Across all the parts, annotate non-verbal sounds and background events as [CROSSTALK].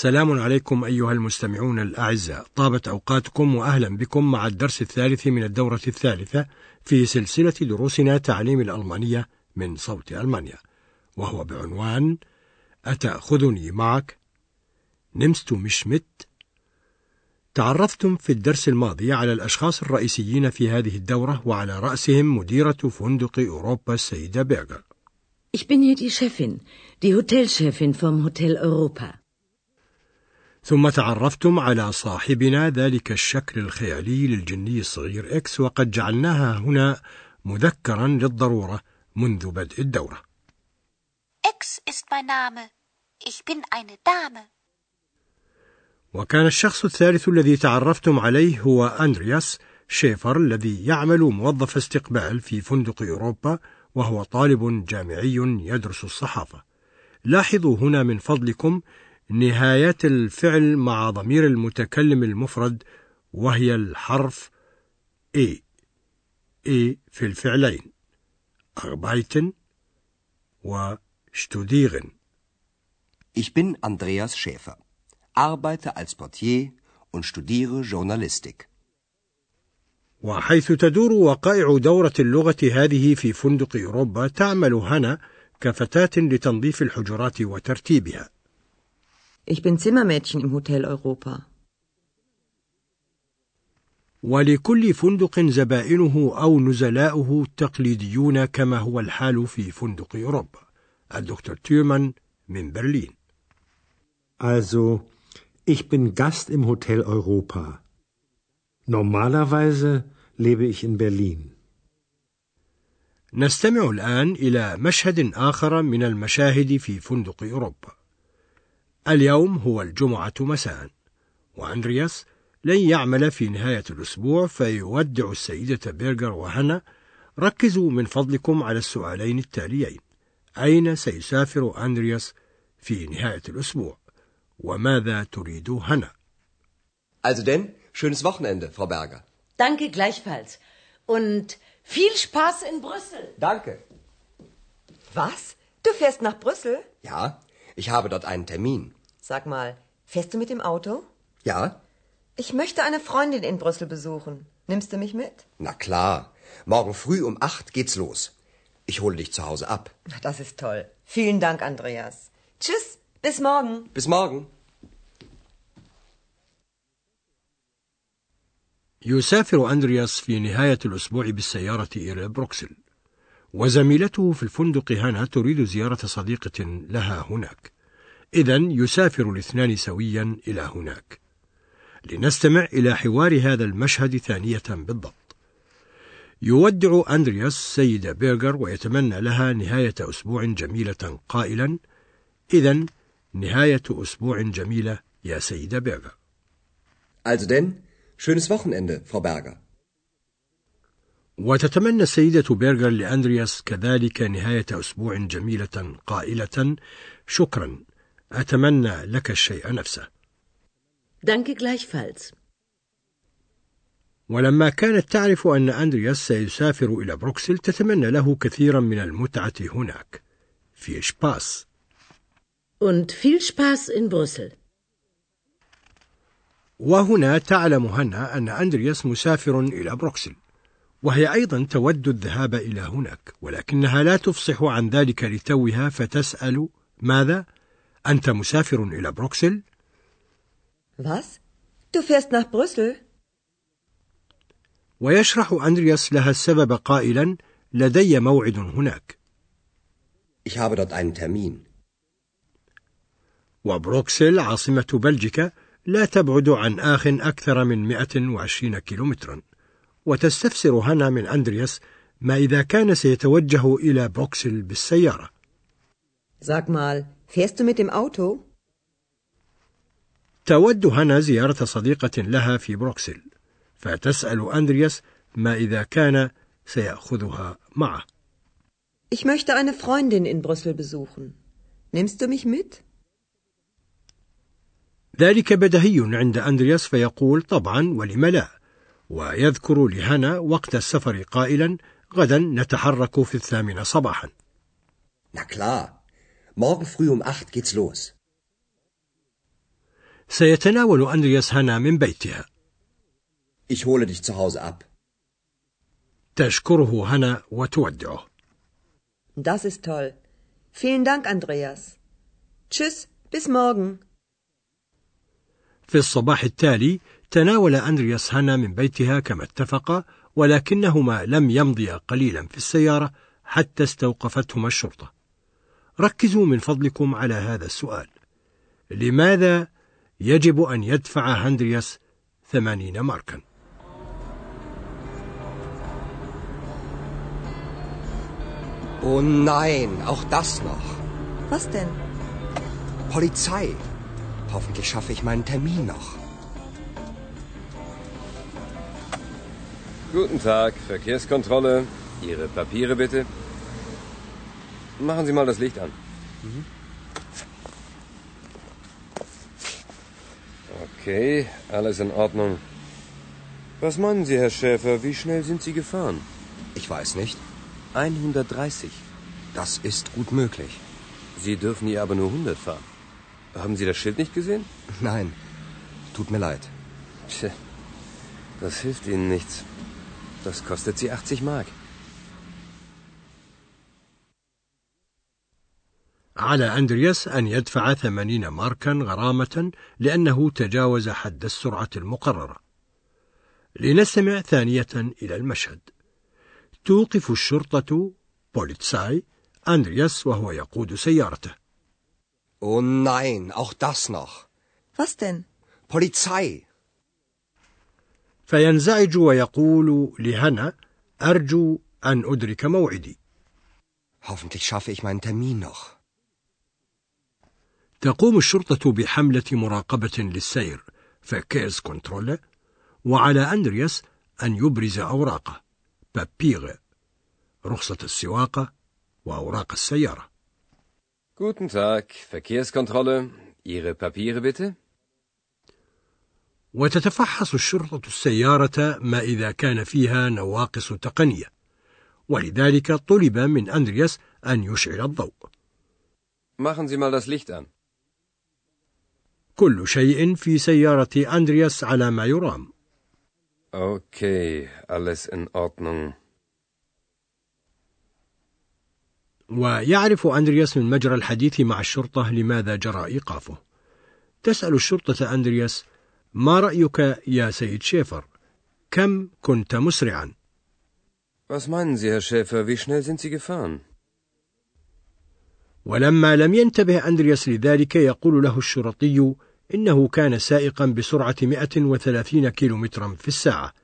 سلام عليكم أيها المستمعون الأعزاء. طابت أوقاتكم وأهلا بكم مع الدرس الثالث من الدورة الثالثة في سلسلة دروسنا تعليم الألمانية من صوت ألمانيا. وهو بعنوان أتأخذني معك؟ نمست مش مت تعرفتم في الدرس الماضي على الأشخاص الرئيسيين في هذه الدورة وعلى رأسهم مديرة فندق أوروبا السيدة بيرغر Ich bin hier die Chefin, die Hotelchefin vom Hotel Europa. ثم تعرفتم على صاحبنا ذلك الشكل الخيالي للجني الصغير إكس وقد جعلناها هنا مذكرا للضرورة منذ بدء الدورة Ex ist mein Name. Ich bin eine Dame. وكان الشخص الثالث الذي تعرفتم عليه هو أندرياس شيفر الذي يعمل موظف استقبال في فندق أوروبا وهو طالب جامعي يدرس الصحافة لاحظوا هنا من فضلكم نهاية الفعل مع ضمير المتكلم المفرد وهي الحرف A. A في الفعلين. arbeiten وstudieren Ich bin Andreas Schäfer, arbeite als Portier und studiere Journalistik. وحيث تدور وقائع دورة اللغة هذه في فندق أوروبا تعمل هنا كفتاة لتنظيف الحجرات وترتيبها. Ich bin Zimmermädchen im Hotel Europa. ولكل فندق زبائنه أو نزلاؤه تقليديون كما هو الحال في فندق أوروبا الدكتور تيرمان من برلين Also, ich bin Gast im Hotel Europa. Normalerweise lebe ich in Berlin. نستمع الآن إلى مشهد آخر من المشاهد في فندق أوروبا اليوم هو الجمعة مساء وأندرياس لن يعمل في نهاية الأسبوع فيودع السيدة بيرغر وهنا ركزوا من فضلكم على السؤالين التاليين أين سيسافر أندرياس في نهاية الأسبوع وماذا تريد هنا Also denn, schönes Wochenende, Frau Berger. Danke gleichfalls. Und viel Spaß in Brüssel. Danke. Was? Du fährst nach Brüssel? Ja, ich habe dort einen Termin. Sag mal, fährst du mit dem Auto? Ja? Ich möchte eine Freundin in Brüssel besuchen. Nimmst du mich mit? Na klar. Morgen früh um acht geht's los. Ich hole dich zu Hause ab. Na, Das ist toll. Vielen Dank, Andreas. Tschüss, bis morgen. Bis morgen. يسافر أندرياس في نهاية الأسبوع بالسيارة إلى بروكسل وزميلته في الفندق هنا تريد زيارة صديقة لها هناك إذا يسافر الاثنان سويا إلى هناك. لنستمع إلى حوار هذا المشهد ثانية بالضبط. يودع أندرياس سيدة بيرغر ويتمنى لها نهاية أسبوع جميلة قائلا. إذا نهاية أسبوع جميلة يا سيدة بيرغر Also denn, schönes Wochenende, Frau Berger. وتتمنى السيدة بيرغر لأندرياس كذلك نهاية أسبوع جميلة قائلة. شكرا. أتمنى لك الشيء نفسه Danke gleichfalls. ولما كانت تعرف أن أندرياس سيسافر إلى بروكسل تتمنى له كثيرا من المتعة هناك في شباس Und viel Spaß in Brüssel. وهنا تعلم هنا أن أندرياس مسافر إلى بروكسل وهي أيضا تود الذهاب إلى هناك ولكنها لا تفصح عن ذلك لتوها فتسأل ماذا؟ أنت مسافر إلى بروكسل؟ Was? Du fährst nach Brüssel? ويشرح أندرياس لها السبب قائلا لدي موعد هناك Ich habe dort einen Termin. وبروكسل عاصمة بلجيكا لا تبعد عن آخن أكثر من 120 كيلومترا وتستفسر هنا من أندرياس ما إذا كان سيتوجه إلى بروكسل بالسيارة Sag mal, fährst du mit dem Auto? تود هنا زيارة صديقة لها في بروكسل فتسأل أندرياس ما إذا كان سيأخذها معه Ich möchte eine Freundin in Brüssel besuchen. Nimmst du mich mit? ذلك بدهي عند أندرياس فيقول طبعا ولم لا ويذكر لهنا وقت السفر قائلا غدا نتحرك في الثامنة صباحا Na klar. Morgen früh um acht geht's los. سيتناول أندرياس هنا من بيتها Ich hole dich zu Hause ab. تشكره هنا وتودعه Das ist toll. Vielen Dank, Andreas. Tschüss, bis morgen. في الصباح التالي تناول أندرياس هنا من بيتها كما اتفق ولكنهما لم يمضيا قليلا في السيارة حتى استوقفتهما الشرطة ركزوا من فضلكم على هذا السؤال لماذا يجب أن يدفع هندرياس ثمانين ماركا Oh nein, auch das noch. Was denn? Polizei. Hoffentlich schaffe ich meinen Termin noch. Guten Tag, Verkehrskontrolle. Ihre Papiere bitte. Machen Sie mal das Licht an. Okay, alles in Ordnung. Was meinen Sie, Herr Schäfer, wie schnell sind Sie gefahren? Ich weiß nicht. 130. Das ist gut möglich. Sie dürfen hier aber nur 100 fahren. Haben Sie das Schild nicht gesehen? [LAUGHS] Nein, tut mir leid. Tja, das hilft Ihnen nichts. Das kostet Sie 80 Mark. على أندرياس أن يدفع ثمانين ماركا غرامة لأنه تجاوز حد السرعة المقررة لنستمع ثانية إلى المشهد توقف الشرطة بوليتساي أندرياس وهو يقود سيارته Oh nein, auch das noch. Was denn? Polizei. فينزعج ويقول لهنا أرجو أن أدرك موعدي Hoffentlich schaffe ich meinen Termin noch. تقوم الشرطة بحملة مراقبة للسير Verkehrskontrolle وعلى أندرياس أن يبرز أوراقه Papiere رخصة السواقة وأوراق السيارة Guten Tag, Verkehrskontrolle. Ihre Papiere bitte. وتتفحص الشرطة السيارة ما إذا كان فيها نواقص تقنية ولذلك طلب من أندرياس أن يشعل الضوء Machen Sie mal das Licht an. كل شيء في سيارة أندرياس على ما يرام. Okay, alles in Ordnung. ويعرف أندرياس من مجرى الحديث مع الشرطة لماذا جرى إيقافه. تسأل الشرطة أندرياس ما رأيك يا سيد شيفر؟ كم كنت مسرعا؟ Was meinen Sie, Herr Schäfer, wie schnell sind Sie gefahren? ولما لم ينتبه أندرياس لذلك يقول له الشرطي إنه كان سائقا بسرعة 130 كيلومترا في الساعة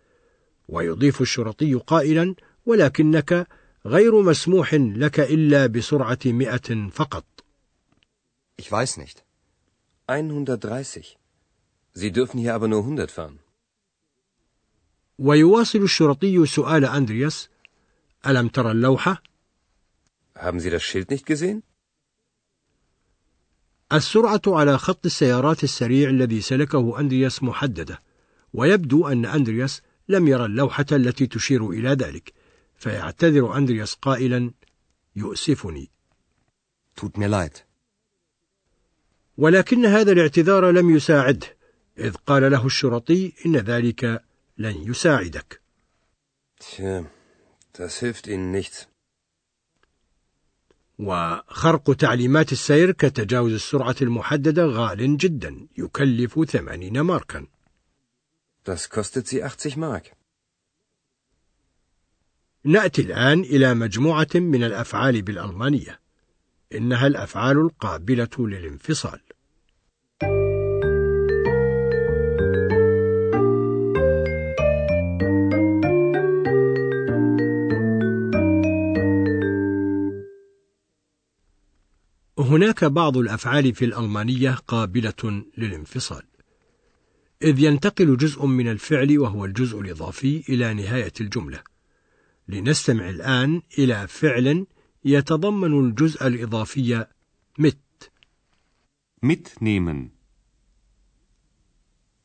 ويضيف الشرطي قائلا ولكنك غير مسموح لك إلا بسرعة 100 فقط Ich weiß nicht. 130. Sie dürfen hier aber nur 100 fahren. ويواصل الشرطي سؤال أندرياس ألم ترى اللوحة؟ Haben Sie das Schild nicht gesehen? السرعة على خط السيارات السريع الذي سلكه أندرياس محددة ويبدو أن أندرياس لم يرى اللوحة التي تشير إلى ذلك فيعتذر أندرياس قائلا يؤسفني Tut mir leid. ولكن هذا الاعتذار لم يساعده إذ قال له الشرطي إن ذلك لن يساعدك Tja, das hilft Ihnen nichts. وخرق تعليمات السير كتجاوز السرعة المحددة غال جدا يكلف ثمانين ماركا. Das kostet Sie 80 Mark. نأتي الآن إلى مجموعة من الأفعال بالألمانية. إنها الأفعال القابلة للانفصال. هناك بعض الأفعال في الألمانية قابلة للانفصال إذ ينتقل جزء من الفعل وهو الجزء الإضافي إلى نهاية الجملة. لنستمع الآن إلى فعل يتضمن الجزء الإضافي mit mitnehmen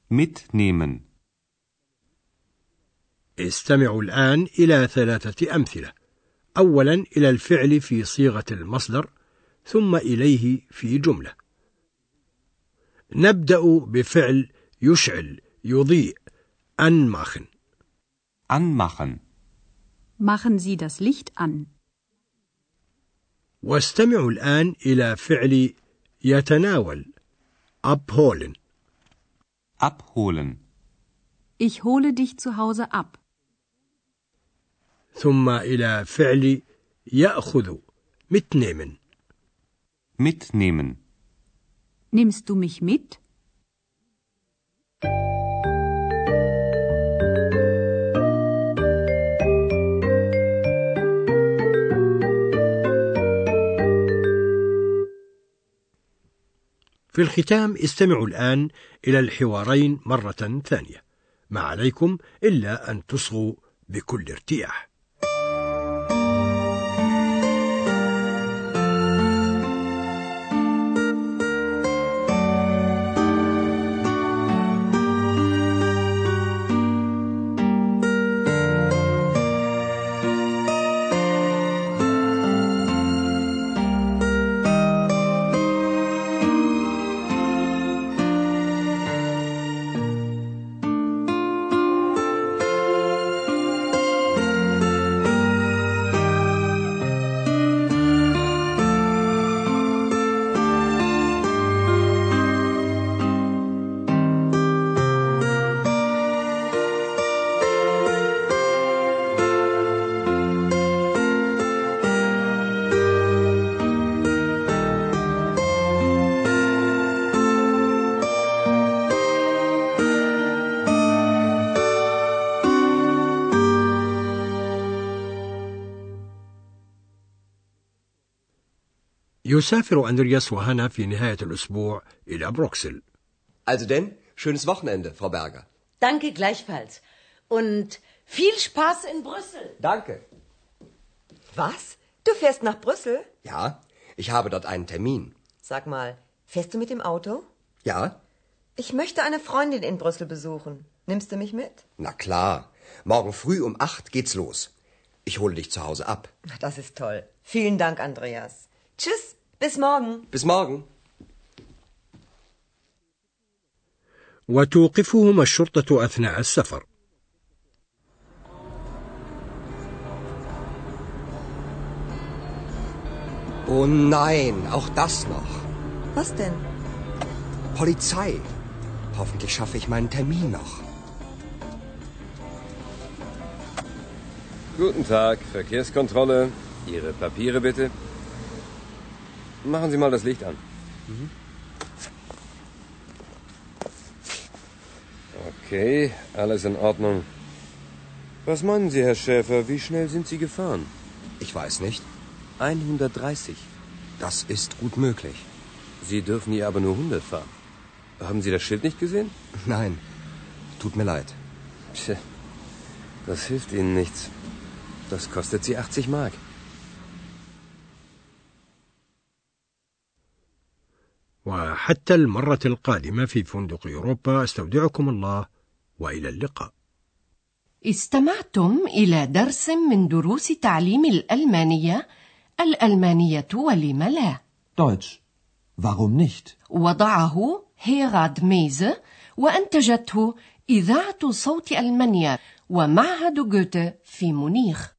mitnehmen استمعوا الآن إلى ثلاثة أمثلة. أولا إلى الفعل في صيغة المصدر ثم إليه في جملة نبدأ بفعل يشعل يضيء anmachen anmachen Machen Sie das Licht an. واستمعوا الآن إلى فعل يتناول abholen abholen Ich hole dich zu Hause ab. ثم إلى فعل يأخذ mitnehmen Mitnehmen. Nimmst du mich mit? في الختام استمعوا الآن إلى الحوارين مرة ثانية. ما عليكم إلا أن تصغوا بكل ارتياح. يسافر أندرياس وهانا في نهاية الأسبوع إلى بروكسل Also denn, schönes Wochenende, Frau Berger. Danke gleichfalls. Und viel Spaß in Brüssel. Danke. Was? Du fährst nach Brüssel? Ja, ich habe dort einen Termin. Sag mal, fährst du mit dem Auto? Ja? Ich möchte eine Freundin in Brüssel besuchen. Nimmst du mich mit? Na klar. Morgen früh um acht geht's los. Ich hole dich zu Hause ab. Das ist toll. Vielen Dank, Andreas. Tschüss, bis morgen. Bis morgen. وتوقفهما الشرطة أثناء السفر Oh nein, auch das noch. Was denn? Polizei. Hoffentlich schaffe ich meinen Termin noch. Guten Tag, Verkehrskontrolle. Ihre Papiere bitte. Machen Sie mal das Licht an. Okay, alles in Ordnung. Was meinen Sie, Herr Schäfer, wie schnell sind Sie gefahren? Ich weiß nicht. 130. Das ist gut möglich. Sie dürfen hier aber nur 100 fahren. Haben Sie das Schild nicht gesehen? [LAUGHS] Nein, tut mir leid. Tja, das hilft Ihnen nichts. Das kostet Sie 80 Mark. وحتى المرة القادمة في فندق أوروبا أستودعكم الله وإلى اللقاء استمعتم إلى درس من دروس تعليم الألمانية الألمانية ولم لا Deutsch. Warum nicht? وضعه هيراد ميزه وأنتجته إذاعة صوت ألمانيا ومعهد جوته في مونيخ